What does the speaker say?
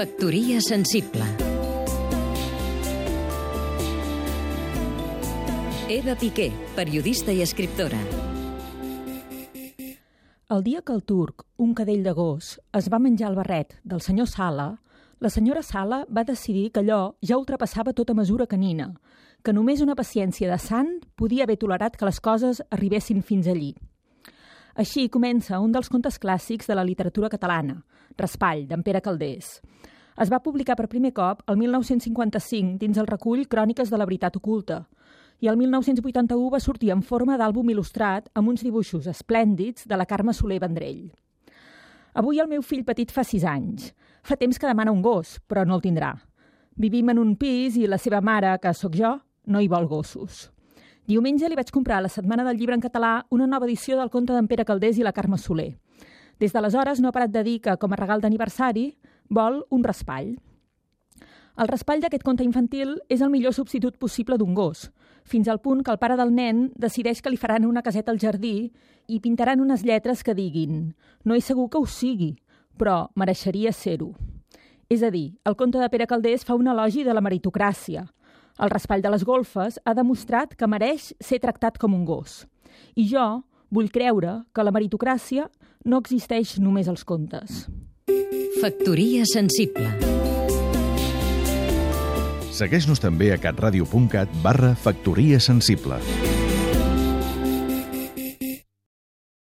Factoria sensible Eva Piqué, periodista i escriptora. El dia que el turc, un cadell de gos, es va menjar el barret del senyor Sala, la senyora Sala va decidir que allò ja ultrapassava tota mesura canina, que només una paciència de sant podia haver tolerat que les coses arribessin fins allí. Així comença un dels contes clàssics de la literatura catalana, Raspall, d'en Pere Caldés. Es va publicar per primer cop el 1955 dins el recull Cròniques de la veritat oculta, i el 1981 va sortir en forma d'àlbum il·lustrat amb uns dibuixos esplèndids de la Carme Soler Vendrell. Avui el meu fill petit fa 6 anys. Fa temps que demana un gos, però no el tindrà. Vivim en un pis i la seva mare, que sóc jo, no hi vol gossos. Diumenge li vaig comprar a la Setmana del Llibre en català una nova edició del conte d'en Pere Caldés i la Carme Soler. Des d'aleshores no ha parat de dir que, com a regal d'aniversari, vol un raspall. El raspall d'aquest conte infantil és el millor substitut possible d'un gos, fins al punt que el pare del nen decideix que li faran una caseta al jardí i pintaran unes lletres que diguin «No és segur que ho sigui, però mereixeria ser-ho». És a dir, el conte de Pere Caldés fa un elogi de la meritocràcia. El raspall de les golfes ha demostrat que mereix ser tractat com un gos. I jo vull creure que la meritocràcia no existeix només als contes. Factoria sensible Segueix-nos també a catradio.cat barra Factoria Sensible.